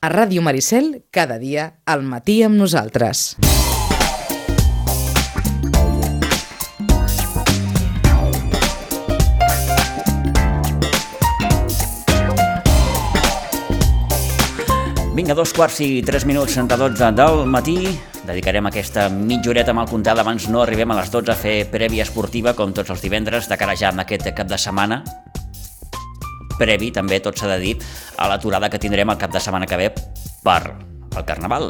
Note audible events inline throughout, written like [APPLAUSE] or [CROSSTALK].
A Ràdio Maricel, cada dia, al matí amb nosaltres. Vinga, dos quarts i tres minuts de 12 del matí. Dedicarem aquesta mitja horeta mal comptada abans no arribem a les 12 a fer prèvia esportiva com tots els divendres, de cara ja amb aquest cap de setmana. Previ, també, tot s'ha de dir, a l'aturada que tindrem el cap de setmana que ve per el Carnaval.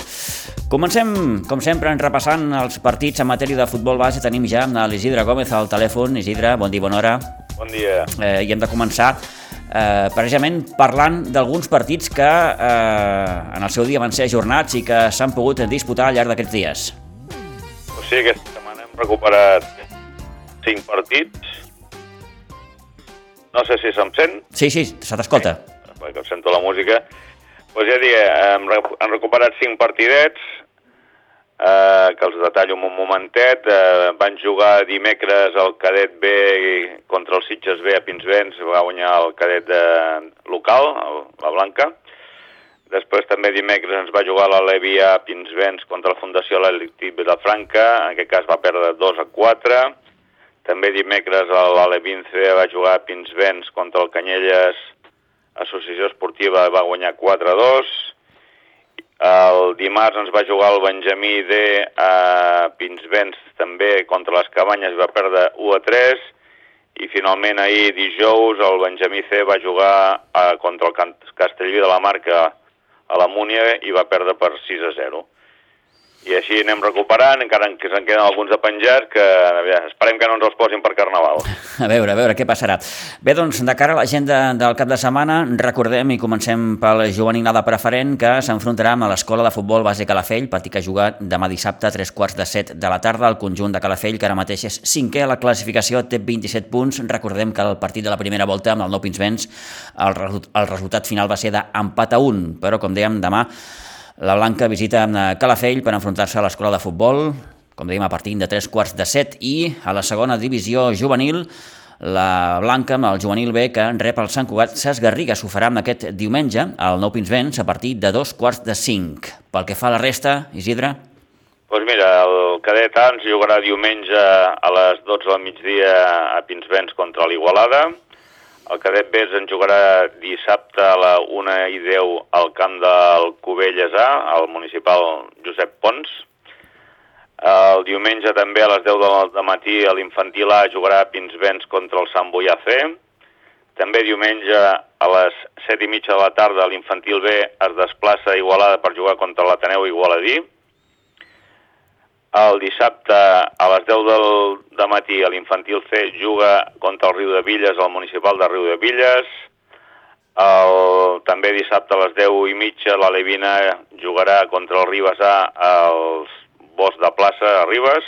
Comencem, com sempre, en repassant els partits en matèria de futbol base. Tenim ja l'Isidre Gómez al telèfon. Isidre, bon dia, bona hora. Bon dia. Eh, I hem de començar eh, precisament parlant d'alguns partits que eh, en el seu dia van ser ajornats i que s'han pogut disputar al llarg d'aquests dies. O sigui, aquesta setmana hem recuperat cinc partits. No sé si se'm sent, Sí, sí, se t'escolta. perquè sento la música. Doncs ja diria, hem, hem recuperat cinc partidets, eh, que els detallo en un momentet. Eh, van jugar dimecres el cadet B contra el Sitges B a Pinsbens, va guanyar el cadet de, local, el, la Blanca. Després també dimecres ens va jugar la Levi a Pinsbens contra la Fundació L'Electiv de Franca, en aquest cas va perdre 2 a 4. També dimecres l'Alevince va jugar a Pinsbens contra el Canyelles Associació Esportiva va guanyar 4 a 2. El dimarts ens va jugar el Benjamí D a Pinsbens també contra les Cabanyes va perdre 1 a 3. I finalment ahir dijous el Benjamí C va jugar eh, contra el Castellví de la Marca a la Múnia i va perdre per 6 a 0. I així anem recuperant, encara que se'n queden alguns de penjats, que aviam, esperem que no ens els posin per Carnaval. [LAUGHS] A veure, a veure què passarà. Bé, doncs, de cara a l'agenda del cap de setmana, recordem i comencem pel juvenil de preferent que s'enfrontarà amb l'Escola de Futbol Base Calafell, partit que juga demà dissabte a tres quarts de set de la tarda. El conjunt de Calafell, que ara mateix és cinquè a la classificació, té 27 punts. Recordem que el partit de la primera volta amb el Nou Pinsbens, el, el resultat final va ser d'empat a un, però, com dèiem, demà la Blanca visita eh, Calafell per enfrontar-se a l'escola de futbol, com dèiem, a partir de tres quarts de set, i a la segona divisió juvenil, la Blanca amb el juvenil B que rep el Sant Cugat Ses Garriga s'ho farà amb aquest diumenge al Nou Pinsbens a partir de dos quarts de cinc. Pel que fa a la resta, Isidre, Doncs mira, el cadet A ens jugarà diumenge a les 12 del migdia a Pinsbens contra l'Igualada. El cadet B ens jugarà dissabte a la 1 i 10 al camp del Cubelles A, al municipal Josep Pons. El diumenge també a les 10 del de matí a l'infantil A jugarà Pinsbens contra el Sant Boià C. També diumenge a les 7 i mitja de la tarda l'infantil B es desplaça a Igualada per jugar contra l'Ateneu Igualadí. El dissabte a les 10 del de matí a l'infantil C juga contra el Riu de Villes, al municipal de Riu de Villes. El, també dissabte a les 10 i mitja la Levina jugarà contra el Ribes A als Bosc de Plaça a Ribes.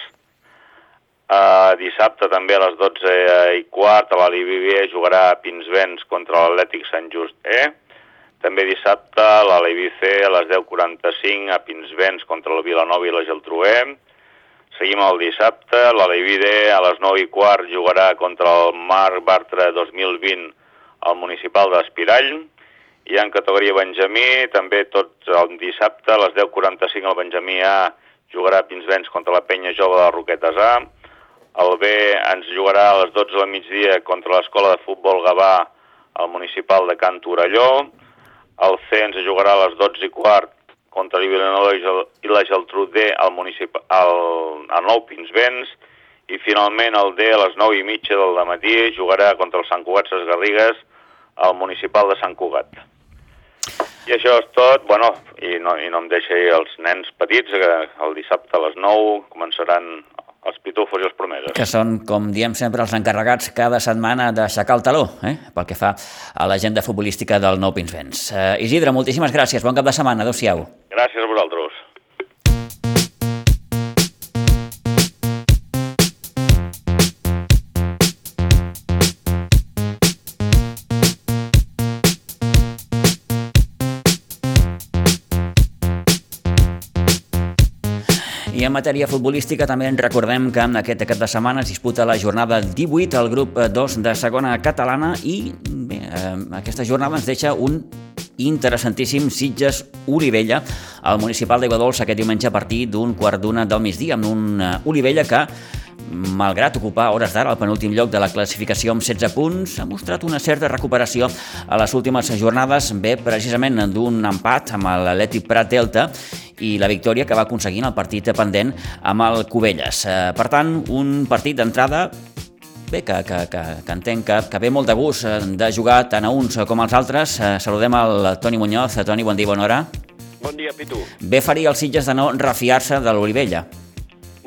Uh, dissabte també a les 12 i quart a la Livivier jugarà a Pinsbens contra l'Atlètic Sant Just E. També dissabte la Levi C a les 10.45 a Pinsbens contra la Vilanova i la Geltrú E. Seguim el dissabte, la Levi D a les 9 i quart jugarà contra el Marc Bartra 2020 al municipal d'Espirall. I en categoria Benjamí, també tots el dissabte, a les 10.45 el Benjamí A jugarà Pinsbens contra la Penya Jove de Roquetes A. El B ens jugarà a les 12 del migdia contra l'escola de futbol Gavà al municipal de Can Torelló. El C ens jugarà a les 12 i quart contra el Vilanova i la Geltrú D al, municipi, al, al Nou Pinsbens. I finalment el D a les 9 i mitja del matí jugarà contra el Sant Cugat Ses Garrigues al municipal de Sant Cugat. I això és tot, bueno, i no, i no em deixa ir els nens petits, que el dissabte a les 9 començaran els pitufos i els promeses. que són, com diem sempre, els encarregats cada setmana d'aixecar el taló, eh? pel que fa a l'agenda futbolística del Nou Pinsbens. Eh, Isidre, moltíssimes gràcies, bon cap de setmana, adeu-siau. Gràcies a vosaltres. I en matèria futbolística també ens recordem que en aquest cap de setmana es disputa la jornada 18 al grup 2 de segona catalana i bé, eh, aquesta jornada ens deixa un interessantíssim Sitges-Olivella al municipal d'Aigua Dolça aquest diumenge a partir d'un quart d'una del migdia amb un uh, Olivella que malgrat ocupar hores d'ara el penúltim lloc de la classificació amb 16 punts, ha mostrat una certa recuperació a les últimes jornades, bé precisament d'un empat amb l'Atlètic Prat Delta i la victòria que va aconseguir en el partit pendent amb el Cubelles. Eh, per tant, un partit d'entrada bé, que, que, que, que entenc que, que ve molt de gust eh, de jugar tant a uns com als altres. Eh, saludem el Toni Muñoz. Toni, bon dia, bona hora. Bon dia, Pitu. Bé faria els Sitges de no refiar-se de l'Olivella.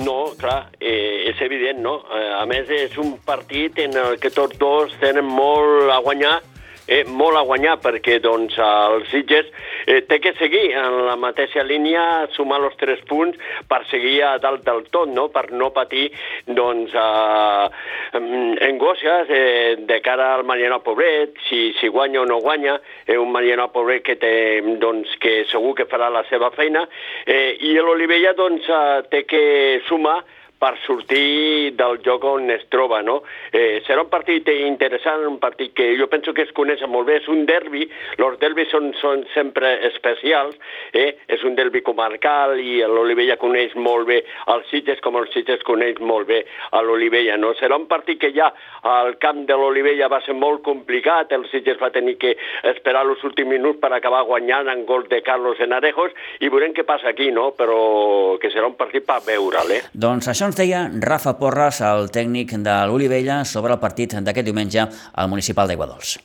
No, clar, eh, és evident, no? A més, és un partit en el que tots dos tenen molt a guanyar eh, molt a guanyar perquè doncs, el Sitges eh, té que seguir en la mateixa línia, sumar els tres punts per seguir a dalt del tot, no? per no patir doncs, eh, angòcies eh, de cara al Mariano Pobret, si, si guanya o no guanya, eh, un Mariano Pobret que, té, doncs, que segur que farà la seva feina, eh, i l'Olivella doncs, eh, té que sumar per sortir del joc on es troba, no? Eh, serà un partit interessant, un partit que jo penso que es coneix molt bé, és un derbi, els derbis són, són sempre especials, eh? és un derbi comarcal i l'Olivella coneix molt bé els Sitges com els Sitges coneix molt bé a l'Olivella, no? Serà un partit que ja al camp de l'Olivella va ser molt complicat, el Sitges va tenir que esperar els últims minuts per acabar guanyant en gol de Carlos Enarejos i veurem què passa aquí, no? Però que serà un partit per veure'l, eh? Doncs això ens deia Rafa Porres, el tècnic de l'Olivella, sobre el partit d'aquest diumenge al municipal d'Aiguadols.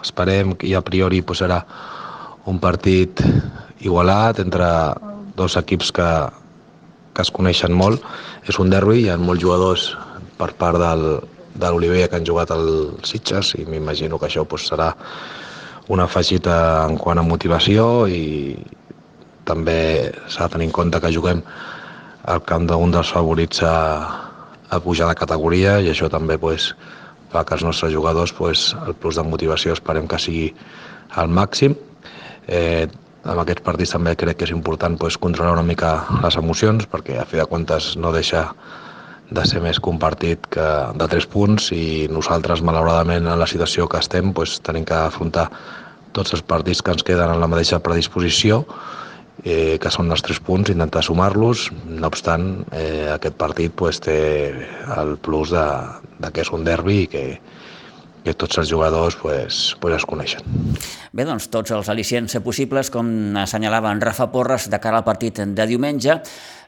Esperem que a priori pues, serà un partit igualat entre dos equips que, que es coneixen molt. És un derbi, hi ha molts jugadors per part del, de l'Olivella que han jugat al Sitges i m'imagino que això pues, serà una afegita en quant a motivació i també s'ha de tenir en compte que juguem al camp d'un dels favorits a, a pujar de categoria i això també pues, fa que els nostres jugadors pues, el plus de motivació esperem que sigui al màxim. Eh, amb aquests partits també crec que és important pues, controlar una mica les emocions perquè a fi de comptes no deixa de ser més que un partit que de tres punts i nosaltres malauradament en la situació que estem pues, tenim que afrontar tots els partits que ens queden en la mateixa predisposició eh, que són els tres punts, intentar sumar-los. No obstant, eh, aquest partit pues, té el plus de, de que és un derbi i que, que tots els jugadors pues, pues es coneixen. Bé, doncs tots els al·licients possibles, com assenyalava en Rafa Porres de cara al partit de diumenge.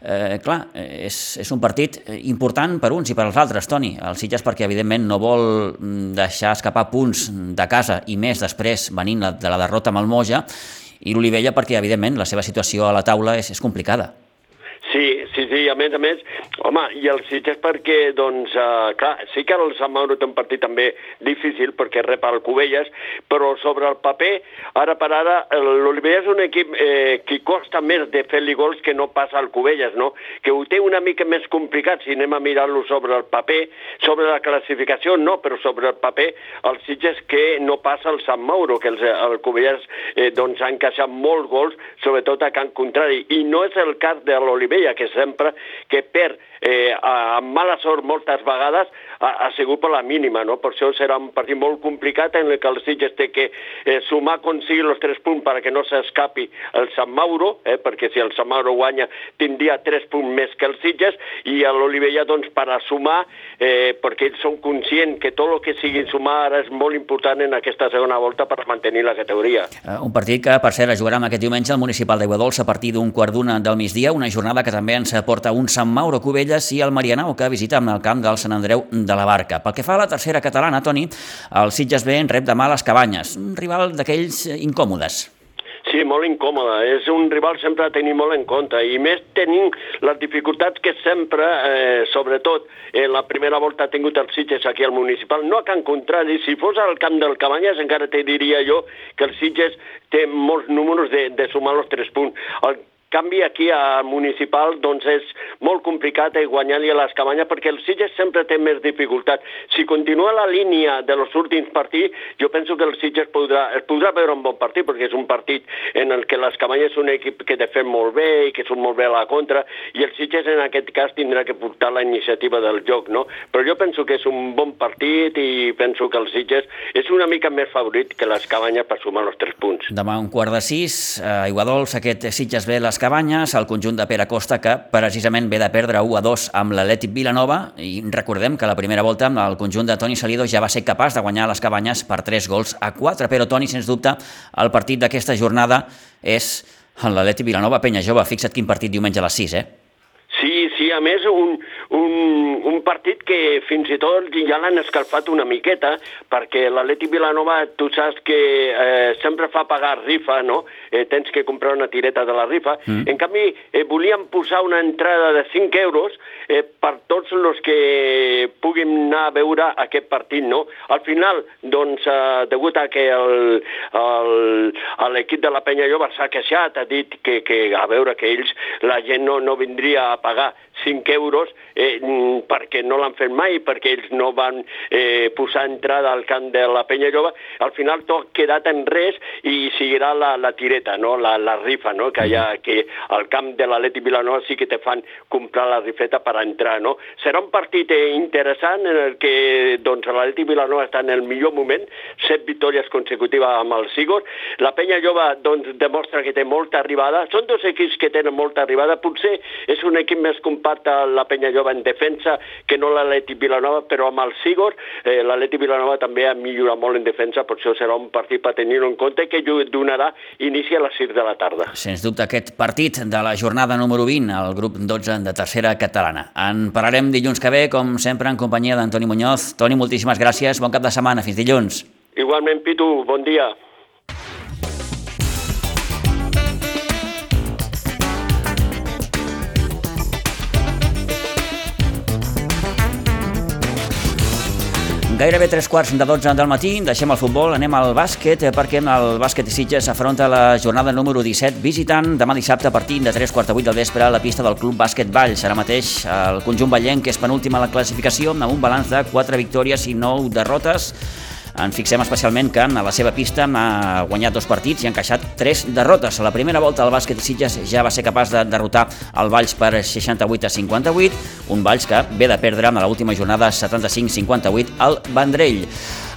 Eh, clar, és, és un partit important per uns i per als altres, Toni. El Sitges perquè, evidentment, no vol deixar escapar punts de casa i més després venint de la derrota amb el Moja i l'Olivella perquè, evidentment, la seva situació a la taula és, és complicada. Sí, sí, a més a més, home, i el Sitges perquè, doncs, uh, clar, sí que el Sant Mauro té un partit també difícil perquè rep el Cubelles, però sobre el paper, ara per ara, l'Olivella és un equip eh, que costa més de fer-li gols que no passa al Cubelles, no? Que ho té una mica més complicat si anem a mirar-lo sobre el paper, sobre la classificació no, però sobre el paper, el Sitges que no passa al Sant Mauro, que els, el Cubelles eh, doncs ha encaixat molts gols, sobretot a Can Contrari, i no és el cas de l'Olivella que sempre que per eh, amb mala sort moltes vegades ha, ha sigut per la mínima, no? Per això serà un partit molt complicat en el que el Sitges té que eh, sumar, aconseguir els tres punts perquè no s'escapi el Sant Mauro, eh, perquè si el Sant Mauro guanya tindria tres punts més que el Sitges, i l'Olivella, doncs, per a sumar, eh, perquè ells són conscients que tot el que sigui sumar ara és molt important en aquesta segona volta per mantenir la categoria. Uh, un partit que, per cert, es jugarà aquest diumenge al Municipal d'Aigua Dolça a partir d'un quart d'una del migdia, una jornada que també ens aporta un Sant Mauro Cubelles i el Marianao que visita amb el camp del Sant Andreu de la Barca. Pel que fa a la tercera catalana, Toni, el Sitges B en rep demà les Cabanyes, un rival d'aquells incòmodes. Sí, molt incòmode. És un rival sempre a tenir molt en compte i més tenim les dificultats que sempre, eh, sobretot en la primera volta ha tingut els Sitges aquí al municipal, no a Can Contrari, si fos al camp del Cabanyes encara te diria jo que el Sitges té molts números de, de sumar els tres punts. El canvi aquí a Municipal doncs és molt complicat eh, guanyar-li a les Cabanyes perquè el Sitges sempre té més dificultat. Si continua la línia de los últims partits, jo penso que el Sitges podrà, es podrà veure un bon partit perquè és un partit en el que les Cabanyes és un equip que defèn molt bé i que surt molt bé a la contra i el Sitges en aquest cas tindrà que portar la iniciativa del joc, no? Però jo penso que és un bon partit i penso que el Sitges és una mica més favorit que les Cabanyes per sumar els tres punts. Demà un quart de sis, a Iguadols, aquest Sitges ve les Cabanyes, el conjunt de Pere Costa, que precisament ve de perdre 1 a 2 amb l'Atlètic Vilanova, i recordem que la primera volta el conjunt de Toni Salido ja va ser capaç de guanyar les Cabanyes per 3 gols a 4, però Toni, sens dubte, el partit d'aquesta jornada és l'Atlètic Vilanova Penya Jove. Fixa't quin partit diumenge a les 6, eh? Sí, sí, a més un, un, un partit que fins i tot ja l'han escalfat una miqueta perquè l'Atleti Vilanova tu saps que eh, sempre fa pagar rifa, no? Eh, tens que comprar una tireta de la rifa. Mm. En canvi, eh, volien posar una entrada de 5 euros eh, per tots els que puguin anar a veure aquest partit, no? Al final, doncs, eh, degut a que l'equip de la Penya Jove s'ha queixat, ha dit que, que a veure que ells, la gent no, no vindria a pagar 5 euros eh, mm, perquè no l'han fet mai, perquè ells no van eh, posar entrada al camp de la Penya Jove, al final tot ha quedat en res i seguirà la, la tireta, no? la, la rifa, no? que, ha, que al camp de l'Atleti Vilanova sí que te fan comprar la rifeta per entrar. No? Serà un partit eh, interessant en el que doncs, l'Atleti Vilanova està en el millor moment, set victòries consecutives amb el Sigor. La Penya Jove doncs, demostra que té molta arribada. Són dos equips que tenen molta arribada. Potser és un equip més compacte la Penya Jove en defensa que no l'Atleti Vilanova, però amb el Sigor eh, l'Atleti Vilanova també ha millorat molt en defensa, per això serà un partit per tenir-ho en compte que donarà inici a les 6 de la tarda. Sens dubte aquest partit de la jornada número 20 al grup 12 de tercera catalana. En parlarem dilluns que ve, com sempre, en companyia d'Antoni Muñoz. Toni, moltíssimes gràcies, bon cap de setmana, fins dilluns. Igualment, Pitu, bon dia. Gairebé tres quarts de 12 del matí, deixem el futbol, anem al bàsquet, eh, perquè el bàsquet Sitges afronta la jornada número 17 visitant demà dissabte a partir de 3 quarts de 8 del vespre a la pista del Club Bàsquet Vall. Serà mateix el conjunt ballenc, és penúltima a la classificació, amb un balanç de 4 victòries i 9 derrotes. En fixem especialment que a la seva pista ha guanyat dos partits i ha encaixat tres derrotes. A la primera volta el bàsquet Sitges ja va ser capaç de derrotar el Valls per 68 a 58, un Valls que ve de perdre a l'última jornada 75-58 al Vendrell.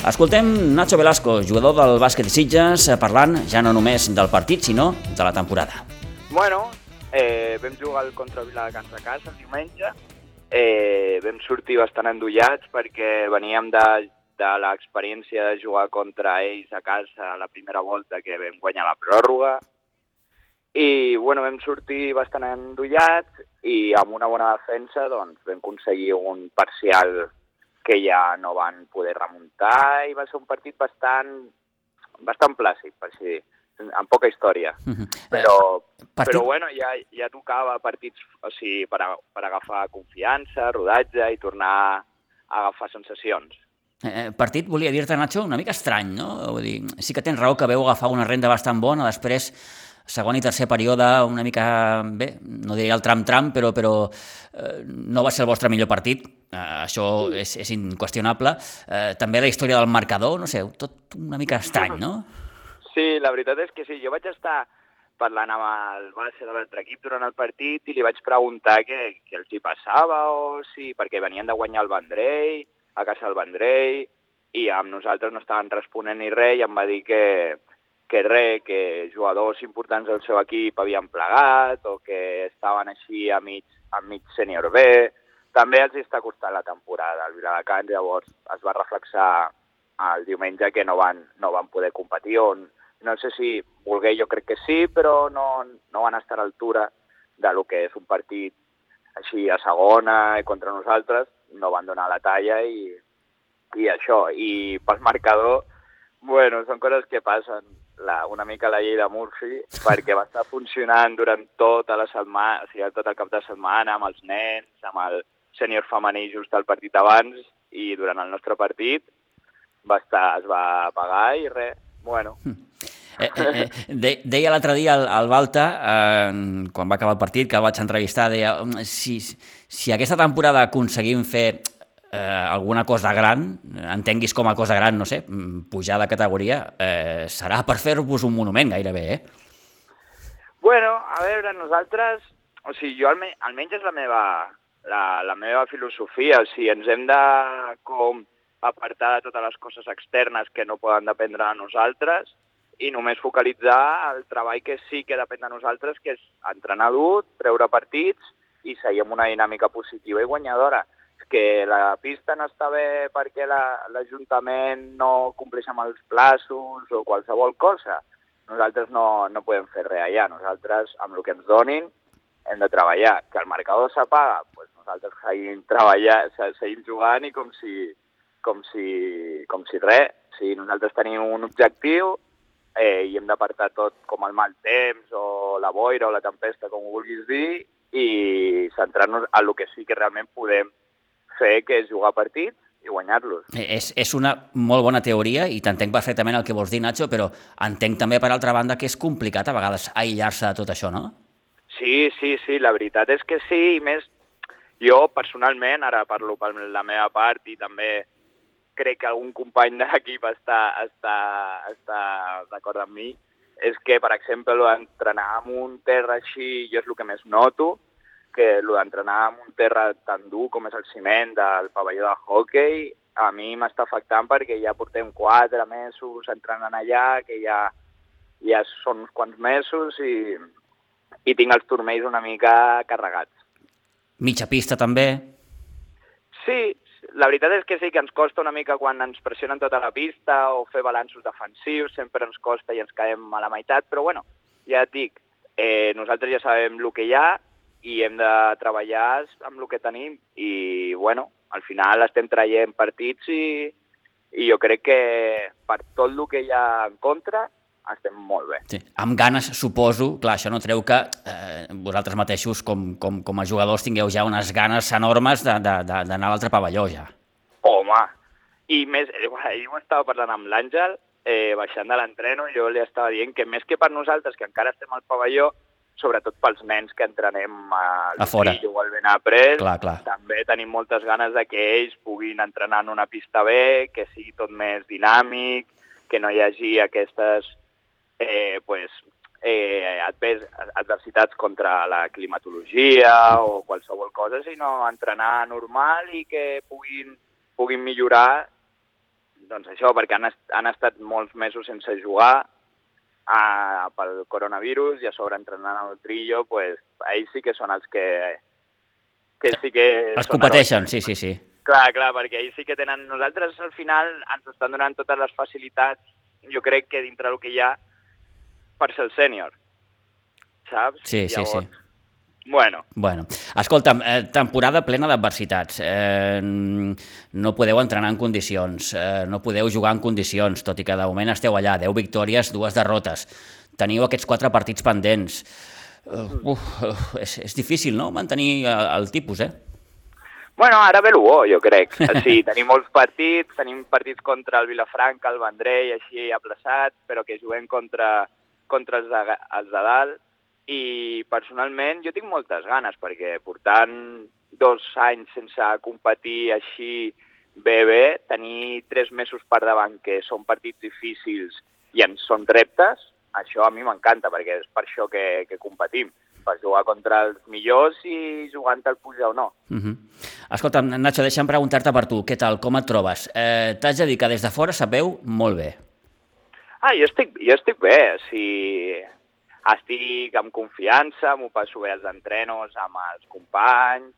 Escoltem Nacho Velasco, jugador del bàsquet Sitges, parlant ja no només del partit, sinó de la temporada. Bueno, eh, vam jugar contra Viladecans a casa el diumenge, eh, vam sortir bastant endollats perquè veníem de de l'experiència de jugar contra ells a casa a la primera volta que vam guanyar la pròrroga i bueno, vam sortir bastant endollats i amb una bona defensa doncs, vam aconseguir un parcial que ja no van poder remuntar i va ser un partit bastant, bastant plàcid, per així dir, amb poca història. Mhm. -huh. Però, Partit... però bueno, ja, ja tocava partits o sigui, per, a, per agafar confiança, rodatge i tornar a agafar sensacions. Eh, partit, volia dir-te, Nacho, una mica estrany, no? Vull dir, sí que tens raó que veu agafar una renda bastant bona, després segon i tercer període una mica, bé, no diria el tram-tram, però, però eh, no va ser el vostre millor partit, eh, això és, és inqüestionable. Eh, també la història del marcador, no sé, tot una mica estrany, no? Sí, la veritat és que sí, jo vaig estar parlant amb el base de l'altre equip durant el partit i li vaig preguntar què, què els hi passava o si, perquè venien de guanyar el Vendrell, a casa del Vendrell i amb nosaltres no estaven responent ni res i em va dir que, que res, que jugadors importants del seu equip havien plegat o que estaven així a mig, a mig sènior B. També els està costant la temporada. El Viladecans llavors es va reflexar el diumenge que no van, no van poder competir o no sé si volgué, jo crec que sí, però no, no van estar a l'altura de lo que és un partit així a segona i contra nosaltres no van donar la talla i, i això. I pel marcador, bueno, són coses que passen la, una mica la llei de Murphy, [LAUGHS] perquè va estar funcionant durant tota la setmana, o sigui, tot el cap de setmana, amb els nens, amb el sènior femení just al partit abans, i durant el nostre partit va estar, es va pagar i res, bueno. Mm. Eh, eh, eh, de, deia l'altre dia el, el Balta, eh, quan va acabar el partit, que el vaig entrevistar, deia si, si aquesta temporada aconseguim fer eh, alguna cosa gran, entenguis com a cosa gran, no sé, pujar de categoria, eh, serà per fer-vos un monument gairebé, eh? Bueno, a veure, nosaltres... O sigui, jo almenys, almenys és la meva, la, la meva filosofia. O sigui, ens hem de com apartar de totes les coses externes que no poden dependre de nosaltres i només focalitzar el treball que sí que depèn de nosaltres, que és entrenar dur, treure partits i seguir amb una dinàmica positiva i guanyadora. Que la pista no està bé perquè l'Ajuntament la, no compleix amb els plaços o qualsevol cosa. Nosaltres no, no podem fer res allà. Nosaltres, amb el que ens donin, hem de treballar. Que el marcador s'apaga, doncs nosaltres seguim seguim jugant i com si, com si, com si res. Si nosaltres tenim un objectiu, eh, i hem d'apartar tot com el mal temps o la boira o la tempesta, com ho vulguis dir, i centrar-nos en el que sí que realment podem fer, que és jugar partits i guanyar-los. Eh, és, és una molt bona teoria i t'entenc perfectament el que vols dir, Nacho, però entenc també, per altra banda, que és complicat a vegades aïllar-se de tot això, no? Sí, sí, sí, la veritat és que sí, i més jo personalment, ara parlo per la meva part i també crec que algun company d'equip està, està, està d'acord amb mi, és que, per exemple, d'entrenar en un terra així, jo és el que més noto, que el d'entrenar en un terra tan dur com és el ciment del pavelló de hockey, a mi m'està afectant perquè ja portem quatre mesos entrenant allà, que ja, ja són uns quants mesos i, i tinc els turmells una mica carregats. Mitja pista també? Sí, la veritat és que sí que ens costa una mica quan ens pressionen tota la pista o fer balanços defensius, sempre ens costa i ens caem a la meitat, però bueno, ja et dic, eh, nosaltres ja sabem el que hi ha i hem de treballar amb el que tenim i bueno, al final estem traient partits i, i jo crec que per tot el que hi ha en contra estem molt bé. Sí. Amb ganes, suposo, clar, això no treu que eh, vosaltres mateixos, com, com, com a jugadors, tingueu ja unes ganes enormes d'anar a l'altre pavelló, ja. Home, i més, eh, ahir ho estava parlant amb l'Àngel, eh, baixant de l'entreno, jo li estava dient que més que per nosaltres, que encara estem al pavelló, sobretot pels nens que entrenem al a fora o al Benaprés, clar, clar. també tenim moltes ganes de que ells puguin entrenar en una pista bé, que sigui tot més dinàmic, que no hi hagi aquestes eh, pues, eh, advers, adversitats contra la climatologia o qualsevol cosa, sinó entrenar normal i que puguin, puguin millorar doncs això, perquè han, est han estat molts mesos sense jugar a, pel coronavirus i a sobre entrenant al trillo, pues, ells sí que són els que, que sí que... Els competeixen, sí, sí, sí. Clar, clar, perquè ells sí que tenen... Nosaltres al final ens estan donant totes les facilitats, jo crec que dintre del que hi ha, per ser el sènior, saps? Sí, sí, Llavors, sí. Bueno. Bueno, escolta'm, eh, temporada plena d'adversitats. Eh, no podeu entrenar en condicions, eh, no podeu jugar en condicions, tot i que de moment esteu allà, 10 victòries, dues derrotes. Teniu aquests quatre partits pendents. Uh, uh, és, és difícil, no?, mantenir el, el tipus, eh? Bueno, ara ve l'UO, jo crec. [LAUGHS] Sí, tenim molts partits, tenim partits contra el Vilafranca, el Vendrell, així aplaçats, però que juguem contra, contra els de, els de dalt i personalment jo tinc moltes ganes perquè portant dos anys sense competir així bé bé, tenir tres mesos per davant que són partits difícils i ens són reptes, això a mi m'encanta perquè és per això que, que competim per jugar contra els millors i jugant al puja o no. Uh -huh. Escolta, Nacho, deixa'm preguntar-te per tu, què tal, com et trobes? Eh, T'haig de dir que des de fora sabeu molt bé. Ah, jo estic, jo estic bé, sigui, estic amb confiança, m'ho passo bé als entrenos, amb els companys,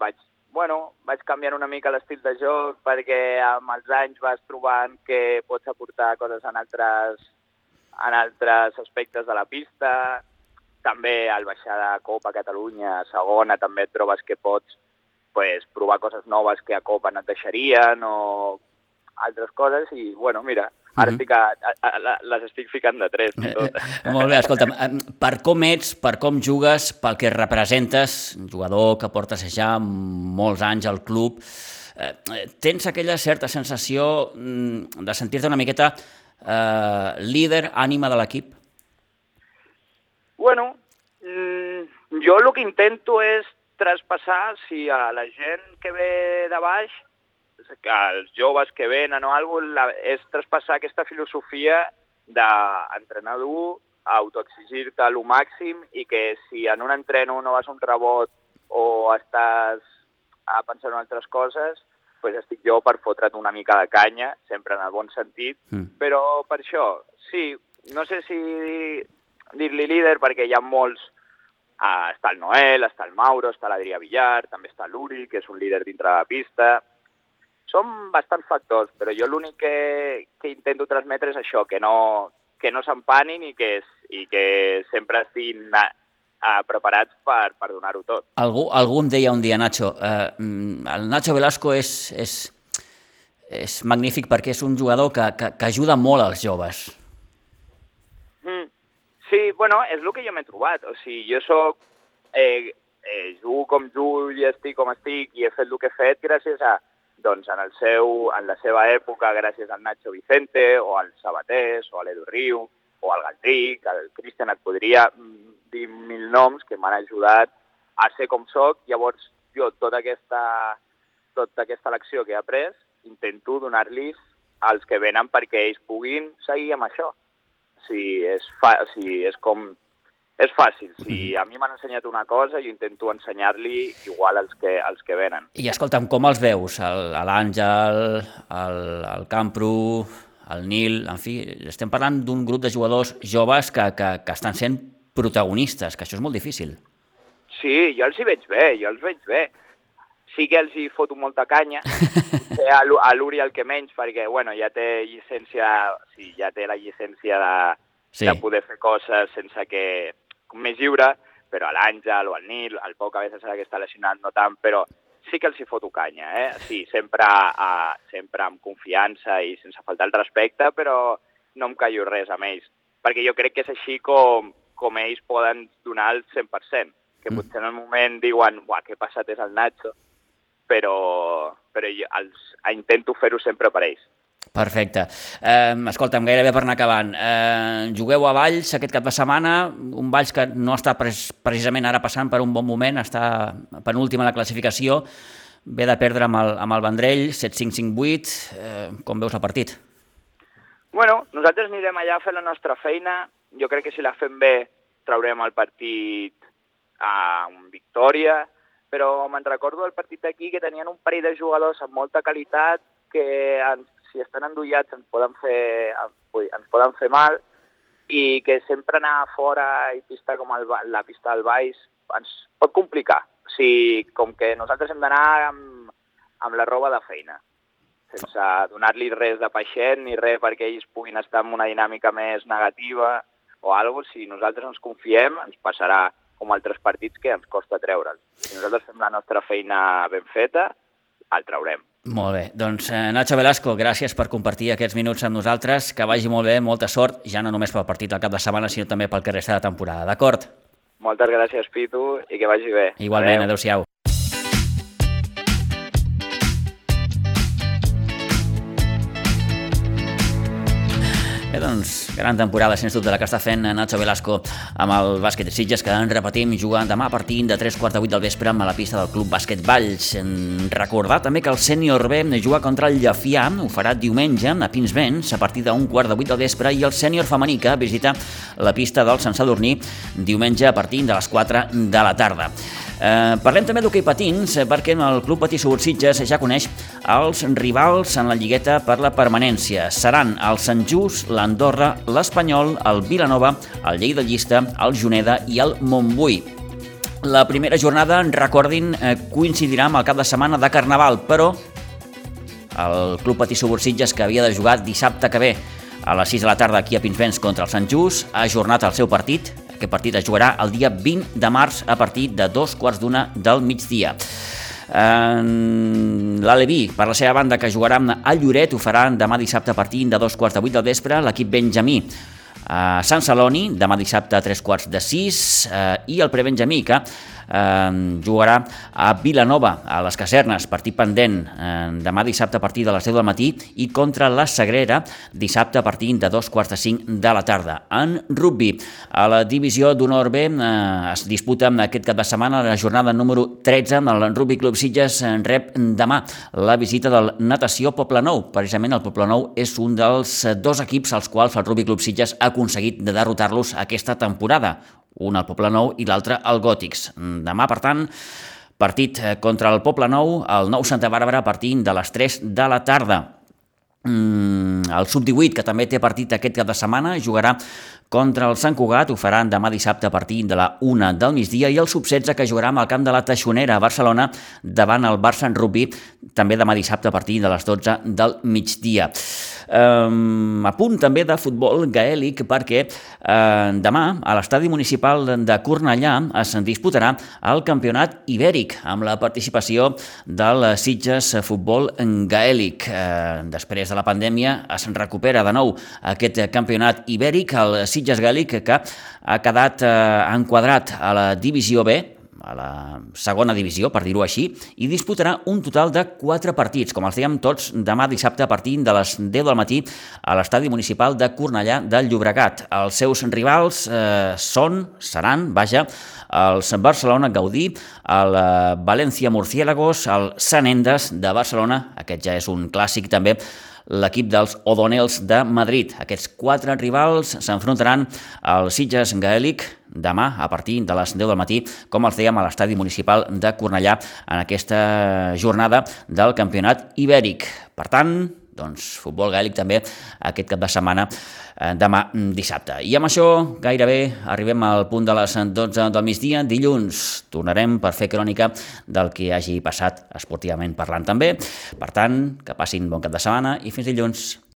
vaig, bueno, vaig canviant una mica l'estil de joc perquè amb els anys vas trobant que pots aportar coses en altres, en altres aspectes de la pista, també al baixar de Copa Catalunya, segona, també et trobes que pots pues, provar coses noves que a Copa no et deixarien o altres coses i, bueno, mira, Ara mm -hmm. estic a, a, a, les estic ficant de tres. Tot. Molt bé, escolta'm, per com ets, per com jugues, pel que representes, un jugador que portes ja molts anys al club, eh, tens aquella certa sensació mm, de sentir-te una miqueta eh, líder, ànima de l'equip? Bueno, mm, jo el que intento és traspassar, si a la gent que ve de baix, que els joves que venen o alguna cosa, és traspassar aquesta filosofia d'entrenar dur, autoexigir-te el màxim i que si en un entreno no vas un rebot o estàs a pensar en altres coses, pues estic jo per fotre't una mica de canya, sempre en el bon sentit, mm. però per això, sí, no sé si dir-li líder perquè hi ha molts, uh, està el Noel, està el Mauro, està l'Adrià Villar, també està l'Uri, que és un líder dintre de la pista, són bastants factors, però jo l'únic que, que intento transmetre és això, que no, que no s'empanin i, que, i que sempre estiguin uh, preparats per, per donar-ho tot. Algú, algú em deia un dia, Nacho, uh, el Nacho Velasco és, és, és magnífic perquè és un jugador que, que, que ajuda molt als joves. Mm. Sí, bueno, és el que jo m'he trobat. O sigui, jo soc... Eh, eh, jugo com jugo i estic com estic i he fet el que he fet gràcies a, doncs, en, el seu, en la seva època gràcies al Nacho Vicente o al Sabatés o a l'Edu Riu o al Galdric, al Cristian, et podria mm, dir mil noms que m'han ajudat a ser com sóc. Llavors, jo tota aquesta, tota aquesta lecció que he après intento donar-los als que venen perquè ells puguin seguir amb això. Sigui, és, fa, sigui, és com és fàcil. Si a mi m'han ensenyat una cosa, jo intento ensenyar-li igual als que, als que venen. I escolta'm, com els veus? L'Àngel, el, el Campro, el Nil, en fi, estem parlant d'un grup de jugadors joves que, que, que estan sent protagonistes, que això és molt difícil. Sí, jo els hi veig bé, jo els veig bé. Sí que els hi foto molta canya, a l'Uri el que menys, perquè bueno, ja té llicència, sí, ja té la llicència de, sí. de poder fer coses sense que més lliure, però a l'Àngel o al Nil, al poc a vegades que està lesionat no tant, però sí que els hi foto canya, eh? Sí, sempre, uh, sempre amb confiança i sense faltar el respecte, però no em callo res amb ells, perquè jo crec que és així com, com ells poden donar el 100%, que mm. potser en el moment diuen, uah, què passat és el Nacho, però, però jo els, intento fer-ho sempre per ells. Perfecte. Eh, escolta'm, gairebé per anar acabant. Eh, jugueu a Valls aquest cap de setmana, un Valls que no està pres, precisament ara passant per un bon moment, està penúltim a la classificació, ve de perdre amb el, amb el Vendrell, 7-5-5-8. Eh, com veus el partit? Bueno, nosaltres anirem allà a fer la nostra feina. Jo crec que si la fem bé traurem el partit a una victòria, però me'n recordo del partit aquí que tenien un parell de jugadors amb molta qualitat que ens si estan endollats ens poden fer, ens poden fer mal i que sempre anar fora i pista com el, la pista del baix ens pot complicar. O sigui, com que nosaltres hem d'anar amb, amb la roba de feina, sense donar-li res de peixet ni res perquè ells puguin estar en una dinàmica més negativa o alguna cosa. Si nosaltres ens confiem, ens passarà com altres partits que ens costa treure'l. Si nosaltres fem la nostra feina ben feta, el traurem. Molt bé. Doncs eh, Nacho Velasco, gràcies per compartir aquests minuts amb nosaltres. Que vagi molt bé, molta sort, ja no només pel partit del cap de setmana, sinó també pel que resta de temporada, d'acord? Moltes gràcies, Pitu, i que vagi bé. Igualment, adeu-siau. Bé, doncs, gran temporada, sens dubte, la que està fent Nacho Velasco amb el bàsquet de Sitges, que en repetim, jugant demà a partir de 3 quarts de 8 del vespre amb la pista del Club Bàsquet Valls. Recordar també que el sènior B juga contra el Llafià, ho farà diumenge a Pinsbens a partir d'un quart de 8 del vespre i el sènior femení que visita la pista del Sant Sadurní diumenge a partir de les 4 de la tarda. Eh, parlem també d'hoquei patins, eh, perquè el Club Patí Subursitges ja coneix els rivals en la lligueta per la permanència. Seran el Sant Just, l'Andorra, l'Espanyol, el Vilanova, el Lleida Llista, el Juneda i el Montbui. La primera jornada, recordin, eh, coincidirà amb el cap de setmana de Carnaval, però el Club Patí Subursitges, que havia de jugar dissabte que ve a les 6 de la tarda aquí a Pinsbens contra el Sant Just, ha ajornat el seu partit aquest partit es jugarà el dia 20 de març a partir de dos quarts d'una del migdia. L'Aleví, per la seva banda, que jugarà a Lloret, ho farà demà dissabte a partir de dos quarts de vuit del vespre. L'equip Benjamí a Sant Celoni, demà dissabte a tres quarts de sis, eh, i el prebenjamí, que eh, jugarà a Vilanova, a les Casernes, partit pendent eh, demà dissabte a partir de les 10 del matí i contra la Sagrera dissabte a partir de dos quarts de cinc de la tarda. En rugby, a la divisió d'honor B eh, es disputa aquest cap de setmana la jornada número 13 el Rugby Club Sitges rep demà la visita del Natació Nou. Precisament el Nou és un dels dos equips als quals el Rugby Club Sitges ha aconseguit de derrotar-los aquesta temporada. Un al Nou i l'altre al Gòtics. Demà, per tant, partit contra el Poble Nou, el nou Santa Bàrbara a partir de les 3 de la tarda. Mm, el Sub-18, que també té partit aquest cap de setmana, jugarà contra el Sant Cugat, ho faran demà dissabte a partir de la 1 del migdia, i el Sub-16, que jugarà amb el camp de la Taixonera a Barcelona davant el Barça en rugby, també demà dissabte a partir de les 12 del migdia. Um, a punt també de futbol gaèlic perquè uh, demà a l'estadi municipal de Cornellà es disputarà el campionat ibèric amb la participació del Sitges Futbol Gaèlic. Uh, després de la pandèmia es recupera de nou aquest campionat ibèric, el Sitges Gaèlic que ha quedat uh, enquadrat a la divisió B, a la segona divisió, per dir-ho així, i disputarà un total de quatre partits, com els dèiem tots, demà dissabte a partir de les 10 del matí a l'estadi municipal de Cornellà del Llobregat. Els seus rivals eh, són, seran, vaja, els Barcelona Gaudí, el eh, València Murciélagos, el Sant Endes de Barcelona, aquest ja és un clàssic també, l'equip dels O'Donnells de Madrid. Aquests quatre rivals s'enfrontaran al Sitges Gaèlic demà a partir de les 10 del matí, com els dèiem a l'estadi municipal de Cornellà en aquesta jornada del campionat ibèric. Per tant, doncs, futbol gaèlic també aquest cap de setmana eh, demà mm, dissabte. I amb això gairebé arribem al punt de les 12 del migdia. Dilluns tornarem per fer crònica del que hagi passat esportivament parlant també. Per tant, que passin bon cap de setmana i fins dilluns.